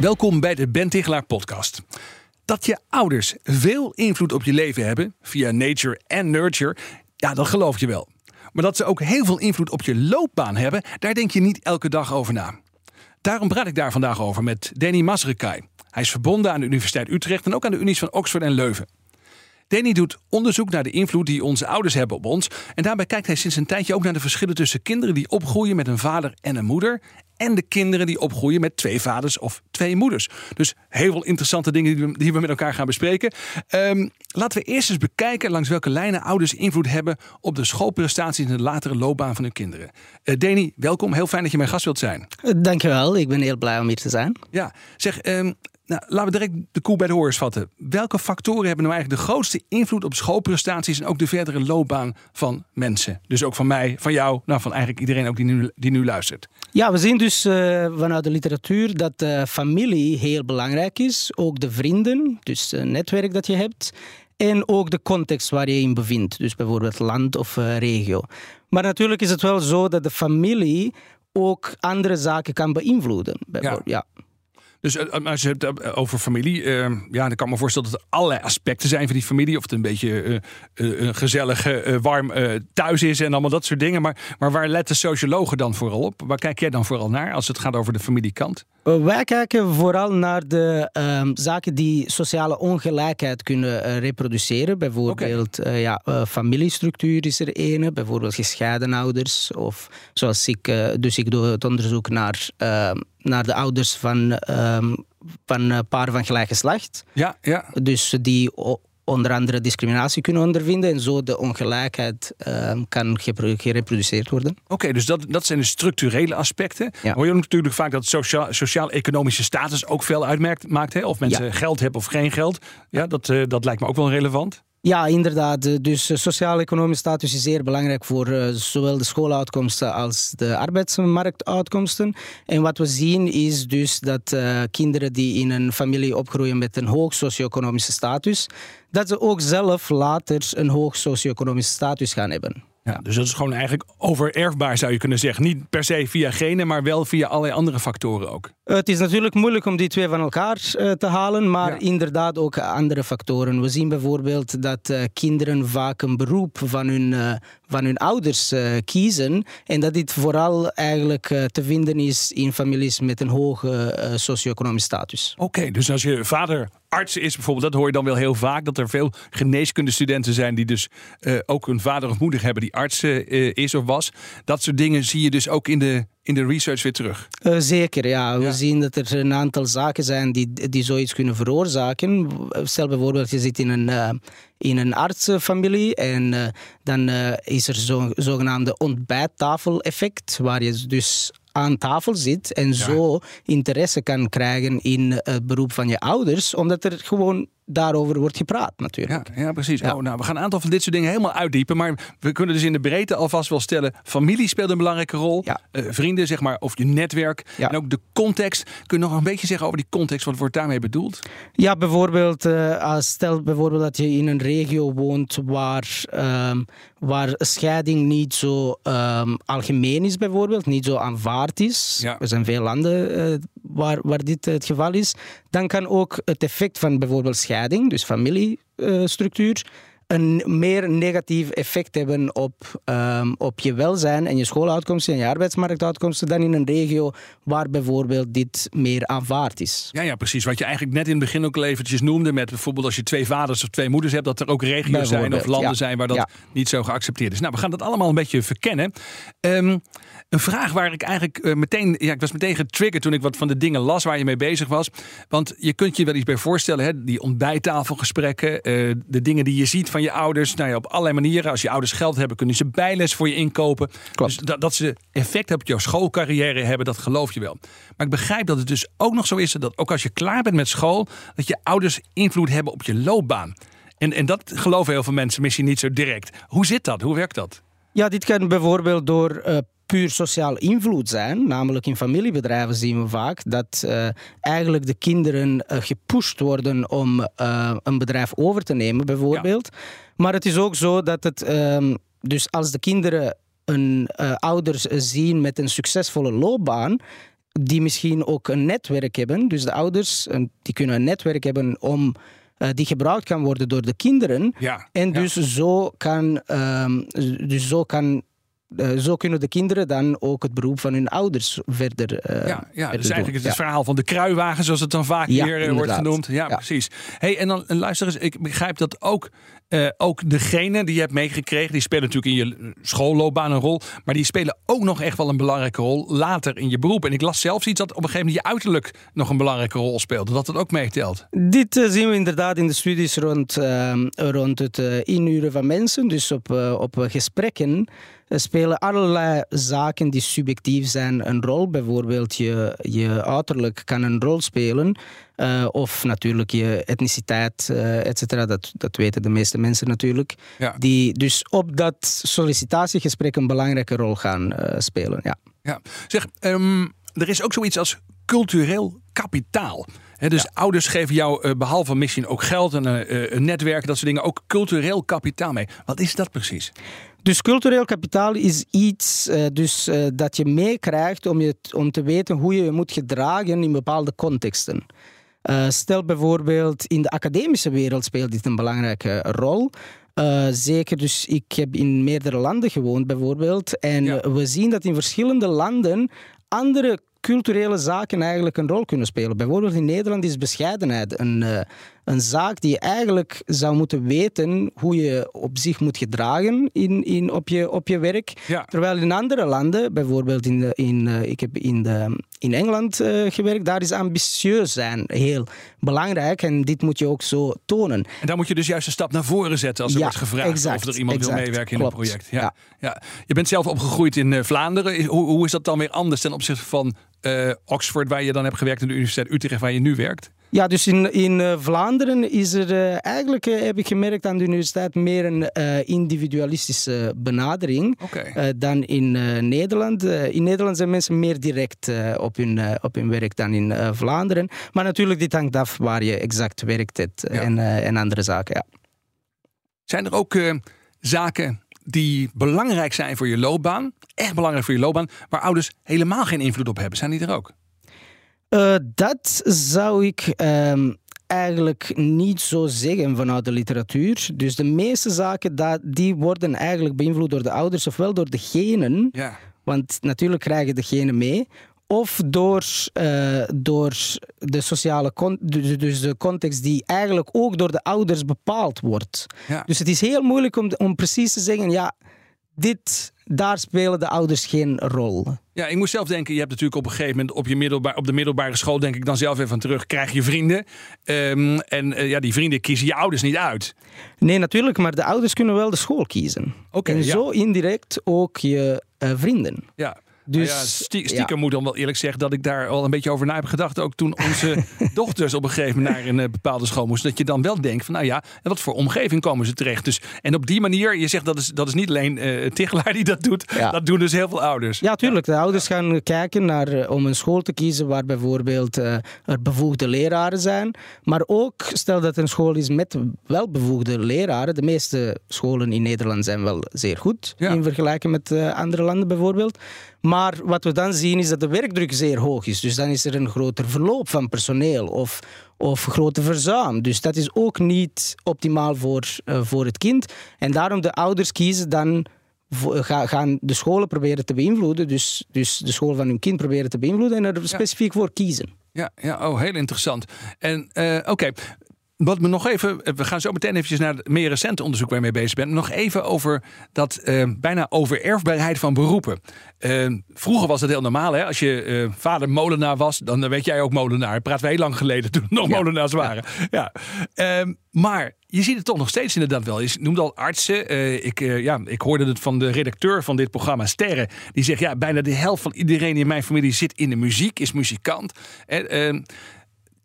Welkom bij de Ben Tichelaar podcast. Dat je ouders veel invloed op je leven hebben, via nature en nurture, ja, dat geloof je wel. Maar dat ze ook heel veel invloed op je loopbaan hebben, daar denk je niet elke dag over na. Daarom praat ik daar vandaag over met Danny Masrekai. Hij is verbonden aan de Universiteit Utrecht en ook aan de unies van Oxford en Leuven. Danny doet onderzoek naar de invloed die onze ouders hebben op ons. En daarbij kijkt hij sinds een tijdje ook naar de verschillen tussen kinderen die opgroeien met een vader en een moeder. En de kinderen die opgroeien met twee vaders of twee moeders. Dus heel veel interessante dingen die we, die we met elkaar gaan bespreken. Ehm, laten we eerst eens bekijken langs welke lijnen ouders invloed hebben op de schoolprestaties in de latere loopbaan van hun kinderen. Uh, Danny, welkom. Heel fijn dat je mijn gast wilt zijn. Dankjewel, ik ben heel blij om hier te zijn. Ja, zeg, um, nou, laten we direct de koe bij de horens vatten. Welke factoren hebben nou eigenlijk de grootste invloed op schoolprestaties en ook de verdere loopbaan van mensen? Dus ook van mij, van jou, nou van eigenlijk iedereen ook die nu, die nu luistert. Ja, we zien dus uh, vanuit de literatuur dat de familie heel belangrijk is. Ook de vrienden, dus het netwerk dat je hebt. En ook de context waar je in bevindt. Dus bijvoorbeeld land of uh, regio. Maar natuurlijk is het wel zo dat de familie ook andere zaken kan beïnvloeden. Ja. ja. Dus als je het over familie, uh, ja, dan kan ik me voorstellen dat er allerlei aspecten zijn van die familie. Of het een beetje uh, uh, gezellig, warm thuis is en allemaal dat soort dingen. Maar, maar waar letten sociologen dan vooral op? Waar kijk jij dan vooral naar als het gaat over de familiekant? Wij kijken vooral naar de ehm, zaken die sociale ongelijkheid kunnen reproduceren. Bijvoorbeeld okay. ja, familiestructuur is er ene, bijvoorbeeld gescheiden ouders. Of zoals ik, dus ik doe het onderzoek naar ehm, naar de ouders van, um, van een paar van gelijk geslacht. Ja, ja. Dus die onder andere discriminatie kunnen ondervinden en zo de ongelijkheid um, kan gereproduceerd worden. Oké, okay, dus dat, dat zijn de structurele aspecten. Ja. Hoor je natuurlijk vaak dat sociaal-economische status ook veel uitmaakt, maakt, hè? of mensen ja. geld hebben of geen geld. Ja, dat, uh, dat lijkt me ook wel relevant. Ja, inderdaad. Dus sociaal-economische status is zeer belangrijk voor uh, zowel de schooluitkomsten als de arbeidsmarktuitkomsten. En wat we zien is dus dat kinderen die in een familie opgroeien met een hoog socio-economische status, dat ze ook zelf later een hoog socio-economische status gaan hebben. Ja, dus dat is gewoon eigenlijk overerfbaar zou je kunnen zeggen. Niet per se via genen, maar wel via allerlei andere factoren ook. Het is natuurlijk moeilijk om die twee van elkaar uh, te halen, maar ja. inderdaad ook andere factoren. We zien bijvoorbeeld dat uh, kinderen vaak een beroep van hun, van hun ouders kiezen en dat dit vooral eigenlijk te vinden is in families met een hoge socio-economische status. Oké, okay, dus als je vader arts is bijvoorbeeld, dat hoor je dan wel heel vaak. Dat er veel geneeskundestudenten zijn die dus uh, ook een vader of moeder hebben die arts uh, is of was. Dat soort dingen zie je dus ook in de, in de research weer terug. Uh, zeker, ja. We ja. zien dat er een aantal zaken zijn die, die zoiets kunnen veroorzaken. Stel bijvoorbeeld, je zit in een, in een artsenfamilie en dan is er zo'n zogenaamde ontbijttafeleffect, waar je dus aan tafel zit en ja. zo interesse kan krijgen in het beroep van je ouders, omdat er gewoon daarover wordt gepraat natuurlijk. Ja, ja precies. Ja. Oh, nou, we gaan een aantal van dit soort dingen helemaal uitdiepen. Maar we kunnen dus in de breedte alvast wel stellen... familie speelt een belangrijke rol. Ja. Uh, vrienden, zeg maar, of je netwerk. En ook de context. Kun je nog een beetje zeggen over die context? Wat wordt daarmee bedoeld? Ja, bijvoorbeeld, uh, stel bijvoorbeeld dat je in een regio woont... waar, um, waar scheiding niet zo um, algemeen is bijvoorbeeld. Niet zo aanvaard is. Er zijn veel landen uh, waar, waar dit het geval is. Dan kan ook het effect van bijvoorbeeld scheiding, dus familiestructuur, een meer negatief effect hebben op, um, op je welzijn en je schooluitkomsten en je arbeidsmarktuitkomsten dan in een regio waar bijvoorbeeld dit meer aanvaard is. Ja, ja, precies. Wat je eigenlijk net in het begin ook al eventjes noemde met bijvoorbeeld als je twee vaders of twee moeders hebt, dat er ook regio's zijn of landen ja. zijn waar dat ja. niet zo geaccepteerd is. Nou, we gaan dat allemaal een beetje verkennen. Um, een vraag waar ik eigenlijk uh, meteen, ja, ik was meteen getriggerd toen ik wat van de dingen las waar je mee bezig was. Want je kunt je wel iets bij voorstellen, hè? die ontbijttafelgesprekken, uh, de dingen die je ziet van van je ouders. Nou ja, op allerlei manieren. Als je ouders geld hebben, kunnen ze bijles voor je inkopen. Klopt. Dus dat, dat ze effect hebben op jouw schoolcarrière hebben, dat geloof je wel. Maar ik begrijp dat het dus ook nog zo is dat ook als je klaar bent met school, dat je ouders invloed hebben op je loopbaan. En, en dat geloven heel veel mensen misschien niet zo direct. Hoe zit dat? Hoe werkt dat? Ja, dit kan bijvoorbeeld door uh, puur sociaal invloed zijn. Namelijk in familiebedrijven zien we vaak dat uh, eigenlijk de kinderen uh, gepusht worden om een bedrijf over te nemen, bijvoorbeeld. Ja. Maar het is ook zo dat het, um, dus als de kinderen een ouders zien met een succesvolle loopbaan, die misschien ook een netwerk hebben. Dus de ouders die kunnen een netwerk hebben om die gebruikt kan worden door de kinderen. Ja, en dus, ja. zo kan, um, dus zo kan uh, zo kunnen de kinderen dan ook het beroep van hun ouders verder. Uh, ja, ja verder dus eigenlijk doen. het ja. verhaal van de kruiwagen, zoals het dan vaak Ja, hier uh, wordt genoemd. Ja, Ja. precies. Hey, en dan en luister eens, ik begrijp dat ook, eh, ook degene die je hebt meegekregen, die spelen natuurlijk in je schoolloopbaan een rol, maar die spelen ook nog echt wel een belangrijke rol later in je beroep. En ik las zelfs iets dat op een gegeven moment je uiterlijk nog een belangrijke rol speelt, dat dat ook meetelt. Dit eh, zien we inderdaad in de studies rond, rond het eh, inhuren van mensen. Dus op, eh, op eh, gesprekken eh, spelen allerlei zaken die subjectief zijn een rol. Bijvoorbeeld je, je uiterlijk kan een rol spelen. Eh, of natuurlijk je etniciteit, eh et cetera. Dat, dat weten de meeste mensen natuurlijk. Ja. Die dus op dat sollicitatiegesprek een belangrijke rol gaan eh, spelen. Ja. Ja. Zeg, ehm, er is ook zoiets als cultureel kapitaal. Dus ouders geven jou eh, behalve misschien ook geld en een netwerk, dat soort dingen, ook cultureel kapitaal mee. Wat is dat precies? Dus cultureel kapitaal is iets eh, dus, eh, dat je meekrijgt om, je, om te weten hoe je je moet gedragen in bepaalde contexten. Eh, stel bijvoorbeeld in de academische wereld speelt dit een belangrijke rol. Zeker, dus ik heb in meerdere landen gewoond bijvoorbeeld. En Ja. we zien dat in verschillende landen andere culturele zaken eigenlijk een rol kunnen spelen. Bijvoorbeeld in Nederland is bescheidenheid een, een zaak die je eigenlijk zou moeten weten hoe je op zich moet gedragen in, in, op, je, op je werk. Ja. Terwijl in andere landen, bijvoorbeeld in, de, in, eh, ik heb in, de, in Engeland eh, gewerkt, daar is ambitieus zijn heel belangrijk en dit moet je ook zo tonen. En daar moet je dus juist een stap naar voren zetten als er Ja, wordt gevraagd exact, of er iemand wil meewerken in een klopt. project. Ja, Ja. ja. Je bent zelf opgegroeid in eh, Vlaanderen. Hoe, hoe is dat dan weer anders ten opzichte van Oxford, waar je dan hebt gewerkt, en de Universiteit Utrecht, waar je nu werkt? Ja, dus in, in eh, Vlaanderen is er eh, eigenlijk, eh, heb ik gemerkt aan de universiteit, meer een individualistische benadering. Dan in Nederland. In Nederland zijn mensen meer direct op, hun, op hun werk dan in Vlaanderen. Maar natuurlijk, dit hangt af waar je exact werkt het, Ja. en, en andere zaken. Ja. Zijn er ook zaken die belangrijk zijn voor je loopbaan, echt belangrijk voor je loopbaan, waar ouders helemaal geen invloed op hebben? Zijn die er ook? Eh, dat zou ik ehm, eigenlijk niet zo zeggen vanuit de literatuur. Dus de meeste zaken dat, die worden eigenlijk beïnvloed door de ouders, ofwel door de genen, Ja. want natuurlijk krijgen de genen mee. Of door, eh, door de sociale dus dus de context die eigenlijk ook door de ouders bepaald wordt. Ja. Dus het is heel moeilijk om, om precies te zeggen, ja, dit, daar spelen de ouders geen rol. Ja, ik moest zelf denken, je hebt natuurlijk op een gegeven moment op, je middelbaar, op de middelbare school, denk ik dan zelf even aan terug, krijg je vrienden. Ehm, en eh, ja, die vrienden kiezen je ouders niet uit. Nee, natuurlijk, maar de ouders kunnen wel de school kiezen. Oké, en ja. zo indirect ook je eh, vrienden. Ja. Dus, Nou ja, stie- ja. stiekem moet dan wel eerlijk zeggen dat ik daar al een beetje over na heb gedacht. Ook toen onze dochters op een gegeven moment naar een eh, bepaalde school moesten. Dat je dan wel denkt van nou ja, en wat voor omgeving komen ze terecht. Dus, en op die manier, je zegt dat is, dat is niet alleen Tichelaar die dat doet. Ja. Dat doen dus heel veel ouders. Ja, tuurlijk. De ouders gaan kijken naar, eh, om een school te kiezen waar bijvoorbeeld er bevoegde leraren zijn. Maar ook, stel dat een school is met wel bevoegde leraren. De meeste scholen in Nederland zijn wel zeer goed in vergelijking met andere landen bijvoorbeeld. Maar wat we dan zien is dat de werkdruk zeer hoog is. Dus dan is er een groter verloop van personeel of, of grote verzuim. Dus dat is ook niet optimaal voor, eh, voor het kind. En daarom de ouders kiezen dan ga- gaan de scholen proberen te beïnvloeden. Dus, dus de school van hun kind proberen te beïnvloeden en er specifiek voor kiezen. Ja, ja, oh, heel interessant. En eh, oké, wat me nog even, we gaan zo meteen eventjes naar het meer recente onderzoek waar je mee bezig bent. Nog even over dat uh, bijna overerfbaarheid van beroepen. Uh, vroeger was het heel normaal, hè? Als je uh, vader molenaar was, dan weet jij ook molenaar. We heel lang geleden toen nog ja. molenaars waren. Ja. Ehm, maar je ziet het toch nog steeds inderdaad wel. Je noemde al artsen. ik, ja, ik hoorde het van de redacteur van dit programma, Sterren. Die zegt, ja, bijna de helft van iedereen in mijn familie zit in de muziek, is muzikant. En,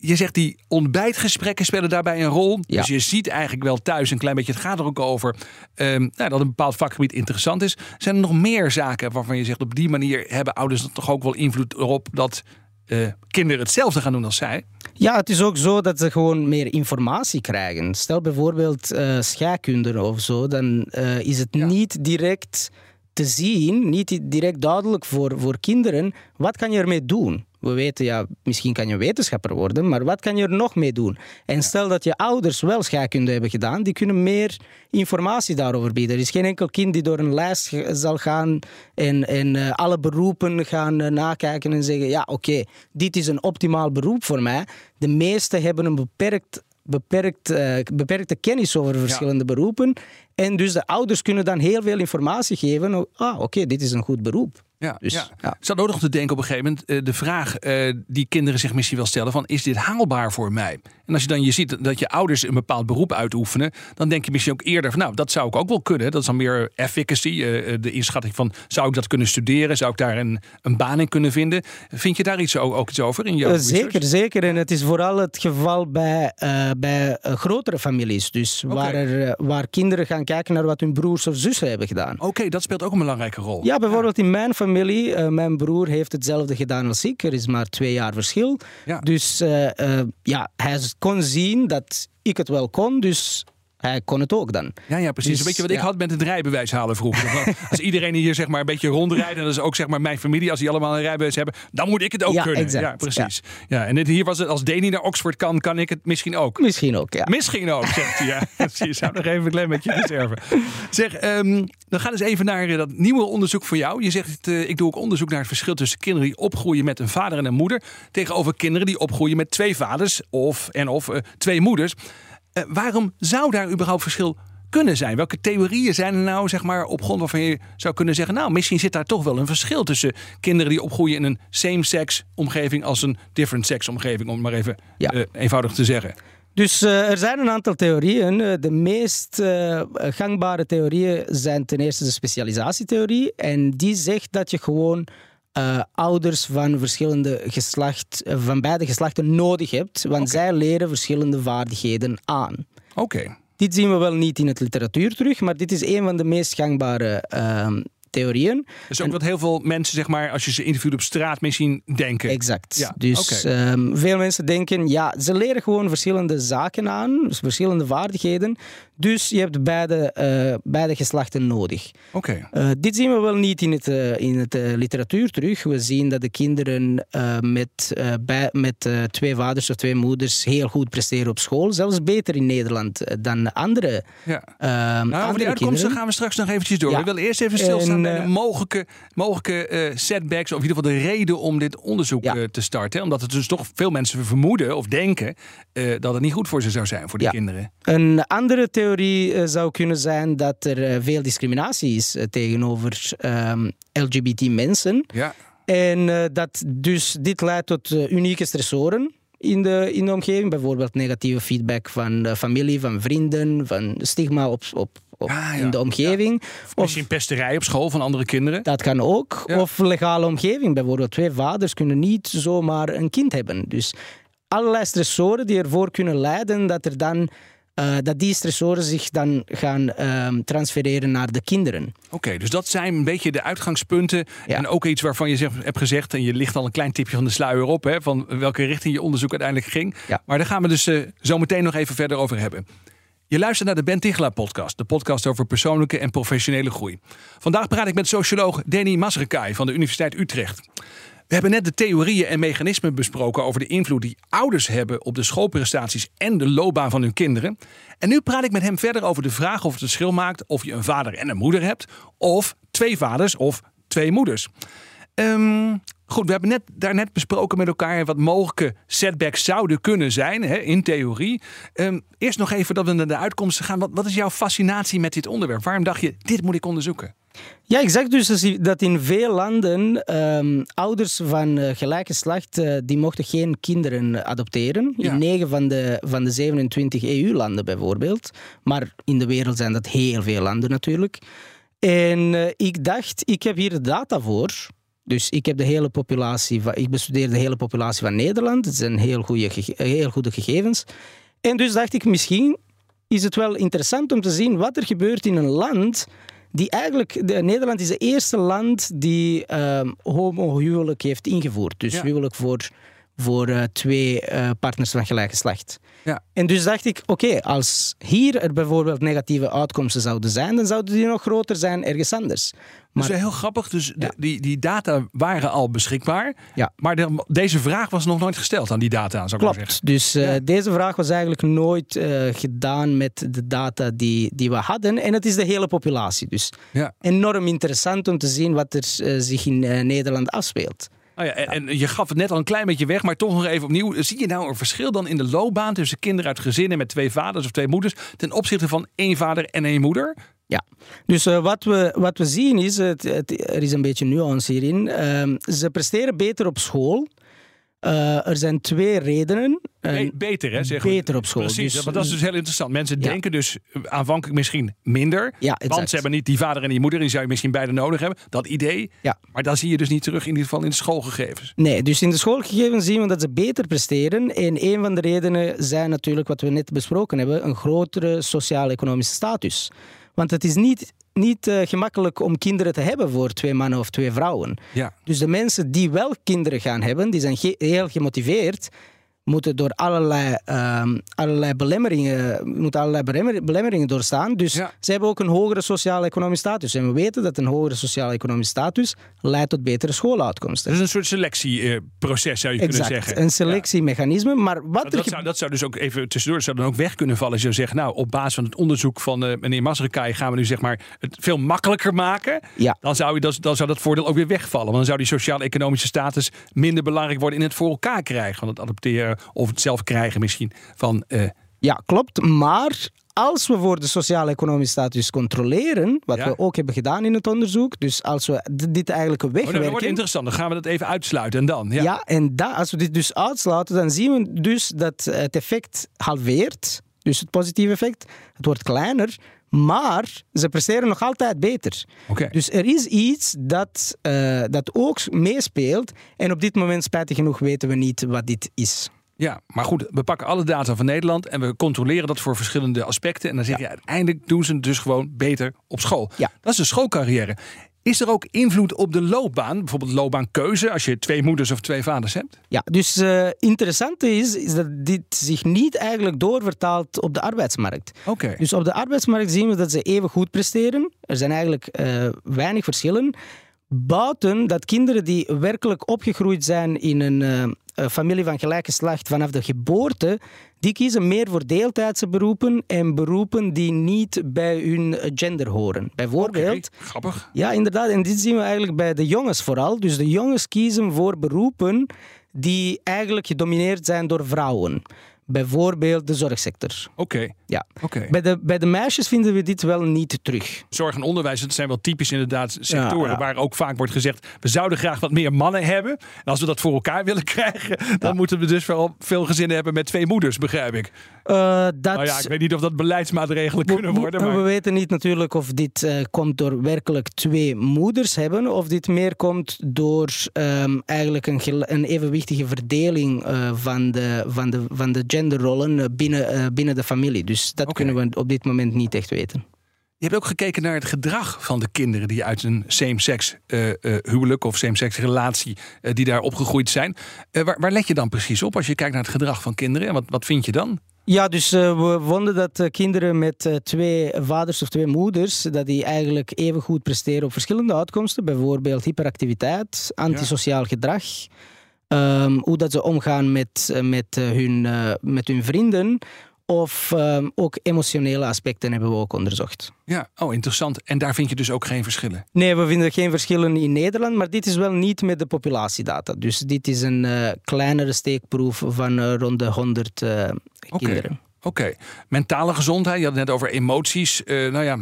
je zegt die ontbijtgesprekken spelen daarbij een rol. Ja. Dus je ziet eigenlijk wel thuis een klein beetje. Het gaat er ook over um, nou, dat een bepaald vakgebied interessant is. Zijn er nog meer zaken waarvan je zegt op die manier hebben ouders toch ook wel invloed erop dat uh, kinderen hetzelfde gaan doen als zij? Ja, het is ook zo dat ze gewoon meer informatie krijgen. Stel bijvoorbeeld uh, scheikunde of zo, dan uh, is het ja. niet direct te zien, niet direct duidelijk voor, voor kinderen, wat kan je ermee doen? We weten, ja, misschien kan je wetenschapper worden, maar wat kan je er nog mee doen? En stel dat je ouders wel scheikunde hebben gedaan, die kunnen meer informatie daarover bieden. Er is geen enkel kind die door een lijst zal gaan en, en uh, alle beroepen gaan uh, nakijken en zeggen, ja, oké, dit is een optimaal beroep voor mij. De meesten hebben een beperkt beperkt, uh, beperkte kennis over verschillende ja. beroepen. En dus de ouders kunnen dan heel veel informatie geven. Ah, oké, okay, dit is een goed beroep. Ja, dus, ja. ja. Ook nog te denken op een gegeven moment, uh, de vraag uh, die kinderen zich misschien wel stellen van, is dit haalbaar voor mij? En als je dan je ziet dat je ouders een bepaald beroep uitoefenen, dan denk je misschien ook eerder van, nou, dat zou ik ook wel kunnen. Dat is dan meer efficacy, uh, de inschatting van, zou ik dat kunnen studeren? Zou ik daar een, een baan in kunnen vinden? Vind je daar iets, ook, ook iets over in jouw Zeker, zeker. En het is vooral het geval bij, bij grotere families. Dus okay. waar, er, waar kinderen gaan kijken naar wat hun broers of zussen hebben gedaan. Oké, okay, dat speelt ook een belangrijke rol. Ja, bijvoorbeeld in mijn familie familie. Uh, mijn broer heeft hetzelfde gedaan als ik. Er is maar twee jaar verschil. Ja. Dus uh, uh, ja, hij kon zien dat ik het wel kon. Dus hij kon het ook dan. Ja, ja precies. Dus, Weet je wat ik had met het rijbewijs halen vroeger? als iedereen hier zeg maar een beetje rondrijdt, en dat is ook zeg maar mijn familie, als die allemaal een rijbewijs hebben, dan moet ik het ook ja, kunnen. Exact. Ja, precies. Ja. en dit, hier was het, als Deni naar Oxford kan, kan ik het misschien ook. Misschien ook, ja. Misschien ook, zegt hij. Ja, precies. Zou nog even een klein beetje reserve. Zeg, um, dan gaan we eens even naar dat nieuwe onderzoek voor jou. Je zegt, uh, ik doe ook onderzoek naar het verschil tussen kinderen die opgroeien met een vader en een moeder, tegenover kinderen die opgroeien met twee vaders of en of uh, twee moeders. Uh, waarom zou daar überhaupt verschil kunnen zijn? Welke theorieën zijn er nou, zeg maar, op grond waarvan je zou kunnen zeggen, nou, misschien zit daar toch wel een verschil tussen kinderen die opgroeien in een same-sex omgeving als een different-sex omgeving, om het maar even ja. uh, eenvoudig te zeggen. Dus uh, er zijn een aantal theorieën. De meest uh, gangbare theorieën zijn ten eerste de specialisatietheorie. En die zegt dat je gewoon uh, ouders van verschillende geslacht, van beide geslachten nodig hebt, want okay. zij leren verschillende vaardigheden aan. Oké. Okay. Dit zien we wel niet in het literatuur terug, maar dit is een van de meest gangbare uh, theorieën. Dat is ook en, wat heel veel mensen, zeg maar, als je ze interviewt op straat, misschien denken. Exact. Ja, dus okay. um, veel mensen denken, ja, ze leren gewoon verschillende zaken aan, dus verschillende vaardigheden. Dus je hebt beide, uh, beide geslachten nodig. Oké. Okay. Uh, dit zien we wel niet in het, uh, in het literatuur terug. We zien dat de kinderen met, bij, met twee vaders of twee moeders heel goed presteren op school. Zelfs beter in Nederland dan andere Ja. nou, andere over die uitkomsten gaan we straks nog eventjes door. Ja. We willen eerst even stilstaan bij de mogelijke, mogelijke setbacks. Of in ieder geval de reden om dit onderzoek ja. te starten. Omdat het dus toch veel mensen vermoeden of denken dat het niet goed voor ze zou zijn, voor die ja. kinderen. Een andere theorie zou kunnen zijn dat er veel discriminatie is tegenover um, LGBT-mensen. Ja. En dat dus dit leidt tot unieke stressoren in de, in de omgeving. Bijvoorbeeld negatieve feedback van familie, van vrienden, van stigma op, op, op ah, ja. in de omgeving. Ja. Of misschien pesterij op school van andere kinderen. Dat kan ook. Ja. Of legale omgeving. Bijvoorbeeld twee vaders kunnen niet zomaar een kind hebben. Dus allerlei stressoren die ervoor kunnen leiden dat er dan uh, dat die stressoren zich dan gaan uh, transfereren naar de kinderen. Oké, okay, dus dat zijn een beetje de uitgangspunten. Ja. En ook iets waarvan je zegt, hebt gezegd, en je ligt al een klein tipje van de sluier op, hè, van welke richting je onderzoek uiteindelijk ging. Ja. Maar daar gaan we dus uh, zo meteen nog even verder over hebben. Je luistert naar de Ben Tichelaar podcast, de podcast over persoonlijke en professionele groei. Vandaag praat ik met socioloog Danny Masrekai van de Universiteit Utrecht. We hebben net de theorieën en mechanismen besproken over de invloed die ouders hebben op de schoolprestaties en de loopbaan van hun kinderen. En nu praat ik met hem verder over de vraag of het verschil maakt of je een vader en een moeder hebt, of twee vaders of twee moeders. Um, Goed, we hebben net, daarnet besproken met elkaar wat mogelijke setbacks zouden kunnen zijn, hè, in theorie. Um, eerst nog even dat we naar de uitkomsten gaan. Wat, wat is jouw fascinatie met dit onderwerp? Waarom dacht je, dit moet ik onderzoeken? Ja, ik zeg dus dat in veel landen um, ouders van uh, gelijk geslacht uh, die mochten geen kinderen adopteren. Ja. In 9 van de, van de 27 EU-landen bijvoorbeeld. Maar in de wereld zijn dat heel veel landen natuurlijk. En uh, ik dacht, ik heb hier de data voor. Dus ik heb de hele populatie van, ik bestudeer de hele populatie van Nederland. Het zijn heel goede, heel goede gegevens. En dus dacht ik, misschien is het wel interessant om te zien wat er gebeurt in een land die eigenlijk, de, Nederland is het eerste land die um, homohuwelijk heeft ingevoerd. Dus huwelijk voor, voor uh, twee uh, partners van gelijk geslacht. Ja. En dus dacht ik, oké, als hier er bijvoorbeeld negatieve uitkomsten zouden zijn, dan zouden die nog groter zijn ergens anders. Maar, is heel grappig. Dus die, die data waren al beschikbaar. Ja. Maar de, deze vraag was nog nooit gesteld aan die data, zou ik Klopt. zeggen. Dus uh, deze vraag was eigenlijk nooit gedaan met de data die, die we hadden. En het is de hele populatie. Dus ja. enorm interessant om te zien wat er zich in Nederland afspeelt. Oh ja, en, je gaf het net al een klein beetje weg, maar toch nog even opnieuw. Zie je nou een verschil dan in de loopbaan tussen kinderen uit gezinnen met twee vaders of twee moeders ten opzichte van één vader en één moeder? Ja, dus uh, wat, we, wat we zien is, het, het, er is een beetje nuance hierin. Uh, ze presteren beter op school. Uh, er zijn twee redenen. Be beter, hè? Zeg beter op school. Precies, dus, dat is dus heel interessant. Mensen ja. denken dus aanvankelijk misschien minder. Ja, want ze hebben niet die vader en die moeder. Die zou je misschien beide nodig hebben. Dat idee. Ja. Maar dat zie je dus niet terug in ieder geval in de schoolgegevens. Nee, dus in de schoolgegevens zien we dat ze beter presteren. En een van de redenen zijn natuurlijk wat we net besproken hebben. Een grotere sociaal-economische status. Want het is niet, niet uh, gemakkelijk om kinderen te hebben voor twee mannen of twee vrouwen. Ja. Dus de mensen die wel kinderen gaan hebben, die zijn heel gemotiveerd moeten door allerlei, um, allerlei belemmeringen, moeten allerlei belemmeringen doorstaan. Dus ze hebben ook een hogere sociaal-economische status. En we weten dat een hogere sociaal-economische status leidt tot betere schooluitkomsten. Dat is een soort selectieproces, zou je exact, kunnen zeggen. een selectiemechanisme. Maar wat dat, zou, dat zou dus ook even tussendoor zou dan ook weg kunnen vallen. Als je zegt, nou, op basis van het onderzoek van uh, meneer Masrekai gaan we nu zeg maar het veel makkelijker maken. Ja. Dan, zou je, dan, dan zou dat voordeel ook weer wegvallen. Want dan zou die sociaal-economische status minder belangrijk worden in het voor elkaar krijgen van het adopteren of het zelf krijgen misschien van. Uh... Ja, klopt. Maar als we voor de sociaal-economische status controleren, wat we ook hebben gedaan in het onderzoek, dus als we dit eigenlijk wegwerken... Oh, dat wordt interessant, dan gaan we dat even uitsluiten en dan? Ja, ja en da, als we dit dus uitsluiten, dan zien we dus dat het effect halveert, dus het positieve effect, het wordt kleiner, maar ze presteren nog altijd beter. Okay. Dus er is iets dat, uh, dat ook meespeelt en op dit moment, spijtig genoeg, weten we niet wat dit is. Ja, maar goed, we pakken alle data van Nederland en we controleren dat voor verschillende aspecten. En dan zeg je uiteindelijk doen ze het dus gewoon beter op school. Ja. Dat is de schoolcarrière. Is er ook invloed op de loopbaan? Bijvoorbeeld loopbaankeuze als je twee moeders of twee vaders hebt? Ja, dus uh, interessant is, is dat dit zich niet eigenlijk doorvertaalt op de arbeidsmarkt. Oké. Dus op de arbeidsmarkt zien we dat ze even goed presteren. Er zijn eigenlijk uh, weinig verschillen. Buiten dat kinderen die werkelijk opgegroeid zijn in een uh, familie van gelijke geslacht vanaf de geboorte, die kiezen meer voor deeltijdse beroepen en beroepen die niet bij hun gender horen. Bijvoorbeeld. Okay, grappig. Ja, inderdaad. En dit zien we eigenlijk bij de jongens vooral. Dus de jongens kiezen voor beroepen die eigenlijk gedomineerd zijn door vrouwen. Bijvoorbeeld de zorgsector. Oké. Ja. Oké. Bij, de, bij de meisjes vinden we dit wel niet terug. Zorg en onderwijs, dat zijn wel typisch inderdaad sectoren waar ook vaak wordt gezegd: we zouden graag wat meer mannen hebben. En als we dat voor elkaar willen krijgen, dan moeten we dus wel veel gezinnen hebben met twee moeders, begrijp ik. Uh, dat... Nou ja, ik weet niet of dat beleidsmaatregelen kunnen worden. Maar... We weten niet natuurlijk of dit uh, komt door werkelijk twee moeders hebben, of dit meer komt door um, eigenlijk een, een evenwichtige verdeling uh, van, de, van, de, van de genderrollen binnen, binnen de familie. Dus dat okay. kunnen we op dit moment niet echt weten. Je hebt ook gekeken naar het gedrag van de kinderen die uit een same-sex uh, uh, huwelijk of same-sex relatie uh, die daar opgegroeid zijn. Waar, waar, let je dan precies op als je kijkt naar het gedrag van kinderen? En wat, wat vind je dan? Ja, dus we vonden dat kinderen met twee vaders of twee moeders, dat die eigenlijk even goed presteren op verschillende uitkomsten. Bijvoorbeeld hyperactiviteit, antisociaal ja. gedrag. Um, hoe dat ze omgaan met, met, hun, met hun vrienden of ehm, ook emotionele aspecten hebben we ook onderzocht. Ja, oh interessant. En daar vind je dus ook geen verschillen? Nee, we vinden geen verschillen in Nederland, maar dit is wel niet met de populatiedata. Dus dit is een uh, kleinere steekproef van uh, rond de 100 uh, kinderen. Oké, mentale gezondheid, je had het net over emoties. nou ja,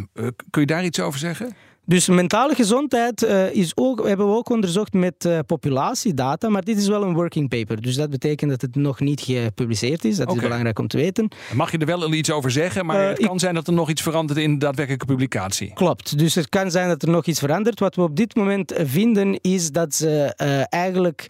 kun je daar iets over zeggen? Dus mentale gezondheid uh, is ook, hebben we ook onderzocht met uh, populatiedata, maar dit is wel een working paper. Dus dat betekent dat het nog niet gepubliceerd is. Dat is belangrijk om te weten. Mag je er wel iets over zeggen, maar uh, het kan ik... zijn dat er nog iets verandert in de daadwerkelijke publicatie. Klopt, dus het kan zijn dat er nog iets verandert. Wat we op dit moment vinden is dat ze eigenlijk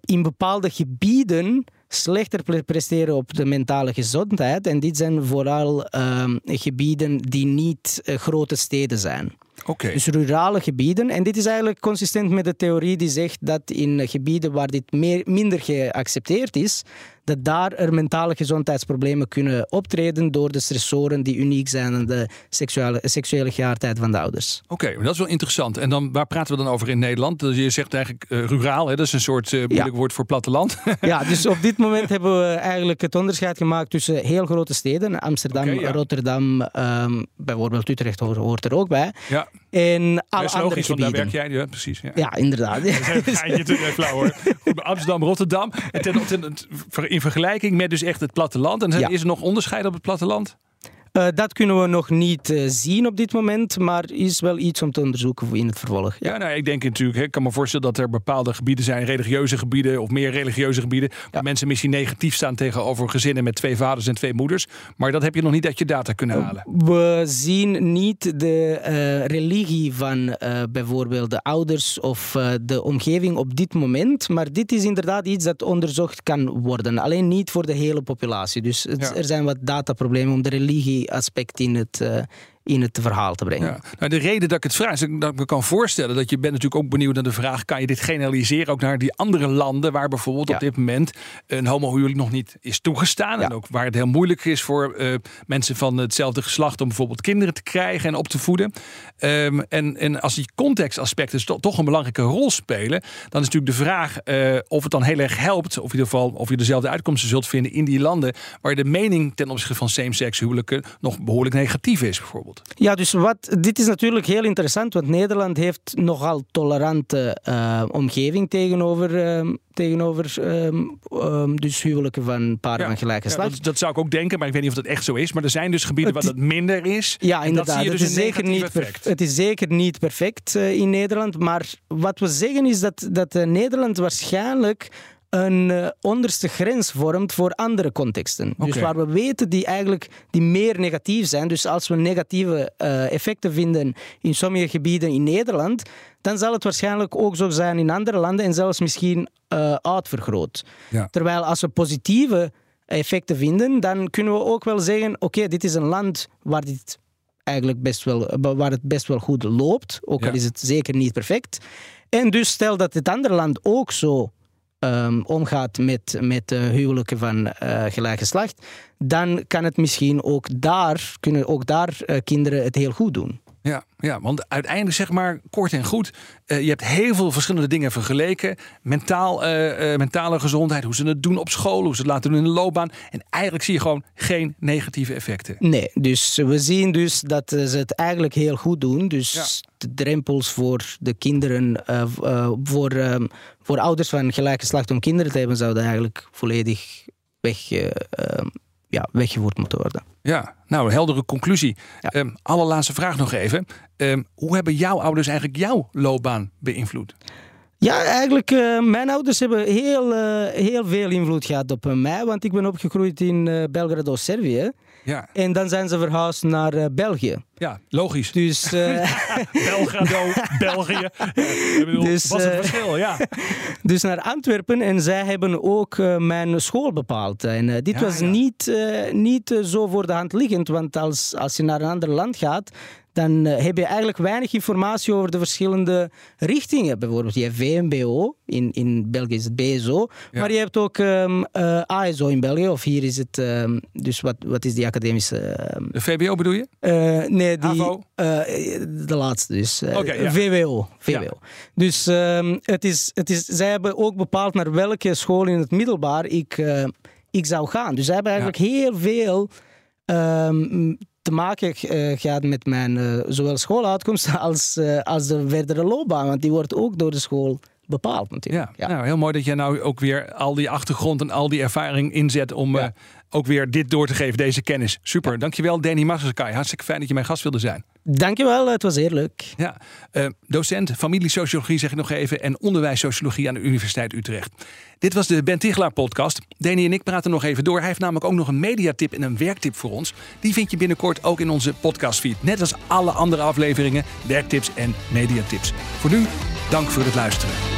in bepaalde gebieden slechter presteren op de mentale gezondheid. En dit zijn vooral ehm, gebieden die niet grote steden zijn. Okay. Dus rurale gebieden. En dit is eigenlijk consistent met de theorie die zegt dat in gebieden waar dit meer, minder geaccepteerd is, dat daar er mentale gezondheidsproblemen kunnen optreden door de stressoren die uniek zijn aan de seksuele, seksuele geaardheid van de ouders. Oké, dat is wel interessant. En dan, waar praten we dan over in Nederland? Dus je zegt eigenlijk uh, ruraal, hè? dat is een soort uh, moeilijk woord voor platteland. ja, dus op dit moment hebben we eigenlijk het onderscheid gemaakt tussen heel grote steden, Amsterdam, okay, ja. Rotterdam, um, bijvoorbeeld Utrecht hoort er ook bij. Ja. En alle andere logisch, gebieden. daar werk jij, ja, precies. Ja, ja inderdaad. Dat is flauw hoor. Amsterdam, Rotterdam. En ten, in vergelijking met dus echt het platteland. En is er nog onderscheid op het platteland? Uh, dat kunnen we nog niet uh, zien op dit moment, maar is wel iets om te onderzoeken in het vervolg. Ja, ja nou, ik denk natuurlijk, ik kan me voorstellen dat er bepaalde gebieden zijn, religieuze gebieden of meer religieuze gebieden, waar mensen misschien negatief staan tegenover gezinnen met twee vaders en twee moeders. Maar dat heb je nog niet uit je data kunnen Uh, halen. We zien niet de uh, religie van bijvoorbeeld de ouders of de omgeving op dit moment, maar dit is inderdaad iets dat onderzocht kan worden. Alleen niet voor de hele populatie. Dus het, ja. er zijn wat dataproblemen om de religie aspect in het, uh, in het verhaal te brengen. Ja. Nou, de reden dat ik het vraag is dat ik me kan voorstellen dat je bent natuurlijk ook benieuwd naar de vraag: kan je dit generaliseren ook naar die andere landen waar bijvoorbeeld ja. op dit moment een homohuwelijk nog niet is toegestaan ja. en ook waar het heel moeilijk is voor uh, mensen van hetzelfde geslacht om bijvoorbeeld kinderen te krijgen en op te voeden. Um, en, en als die contextaspecten to toch een belangrijke rol spelen, dan is natuurlijk de vraag uh, of het dan heel erg helpt, of in ieder geval of je dezelfde uitkomsten zult vinden in die landen waar de mening ten opzichte van same-sex huwelijken nog behoorlijk negatief is, bijvoorbeeld. Ja, dus wat, dit is natuurlijk heel interessant, want Nederland heeft nogal tolerante uh, omgeving tegenover, uh, tegenover uh, dus huwelijken van paren ja. van gelijk geslacht. Ja, dat, dat, zou ik ook denken, maar ik weet niet of dat echt zo is. Maar er zijn dus gebieden waar dat minder is. Ja, inderdaad. Dat zie je dus het, is zeker niet effect. het is zeker niet perfect in Nederland. Maar wat we zeggen is dat, dat uh, Nederland waarschijnlijk een uh, onderste grens vormt voor andere contexten. Okay. Dus waar we weten die eigenlijk die meer negatief zijn. Dus als we negatieve uh, effecten vinden in sommige gebieden in Nederland, dan zal het waarschijnlijk ook zo zijn in andere landen en zelfs misschien uh, uitvergroot. Ja. Terwijl als we positieve effecten vinden, dan kunnen we ook wel zeggen: oké, okay, dit is een land waar dit eigenlijk best wel, waar het best wel goed loopt, ook al is het zeker niet perfect. En dus stel dat het andere land ook zo um, omgaat met, met huwelijken van uh, gelijk geslacht, dan kan het misschien ook daar, kunnen ook daar uh, kinderen het heel goed doen. Ja, ja, want uiteindelijk zeg maar kort en goed, uh, je hebt heel veel verschillende dingen vergeleken. Mentaal, uh, uh, mentale gezondheid, hoe ze het doen op school, hoe ze het laten doen in de loopbaan. En eigenlijk zie je gewoon geen negatieve effecten. Nee, dus we zien dus dat ze het eigenlijk heel goed doen. Dus Ja. de drempels voor de kinderen, voor, um, voor ouders van gelijk geslacht om kinderen te hebben, zouden eigenlijk volledig weg, um, ja, weggevoerd moeten worden. Ja, nou, heldere conclusie. Ja. Um, allerlaatste vraag nog even. Um, hoe hebben jouw ouders eigenlijk jouw loopbaan beïnvloed? Ja, eigenlijk, uh, mijn ouders hebben heel, uh, heel veel invloed gehad op mij, want ik ben opgegroeid in uh, Belgrado, Servië. Ja, En dan zijn ze verhuisd naar uh, België. ja logisch. Dus, uh, Belgrado, België. Ja, ik bedoel, Dus, wat een eh, verschil, ja. dus naar Antwerpen en zij hebben ook uh, mijn school bepaald. En uh, dit Ja, was ja. niet, uh, niet uh, zo voor de hand liggend, want als, als je naar een ander land gaat, dan uh, heb je eigenlijk weinig informatie over de verschillende richtingen. Bijvoorbeeld, je hebt VMBO, in, in België is het BSO, Ja. maar je hebt ook um, uh, ASO in België, of hier is het, um, dus wat, wat is die academische... Um, De VBO bedoel je? Uh, nee, die, de laatste dus. Oké, ja. VWO. VWO. Ja. Dus het is, het is, zij hebben ook bepaald naar welke school in het middelbaar ik, ik zou gaan. Dus ze hebben eigenlijk heel veel ehm, te maken uh, gehad met mijn uh, zowel schooluitkomst als, uh, als de verdere loopbaan. Want die wordt ook door de school bepaald natuurlijk. Ja, Nou, heel mooi dat jij nou ook weer al die achtergrond en al die ervaring inzet om ja. Ook weer dit door te geven, deze kennis. Super, ja. dankjewel Danny Massakai. Hartstikke fijn dat je mijn gast wilde zijn. Dankjewel, het was heel leuk. Ja, uh, docent familiesociologie zeg ik nog even en onderwijssociologie aan de Universiteit Utrecht. Dit was de Ben Tichelaar podcast. Danny en ik praten nog even door. Hij heeft namelijk ook nog een mediatip en een werktip voor ons. Die vind je binnenkort ook in onze podcastfeed. Net als alle andere afleveringen, werktips en mediatips. Voor nu, dank voor het luisteren.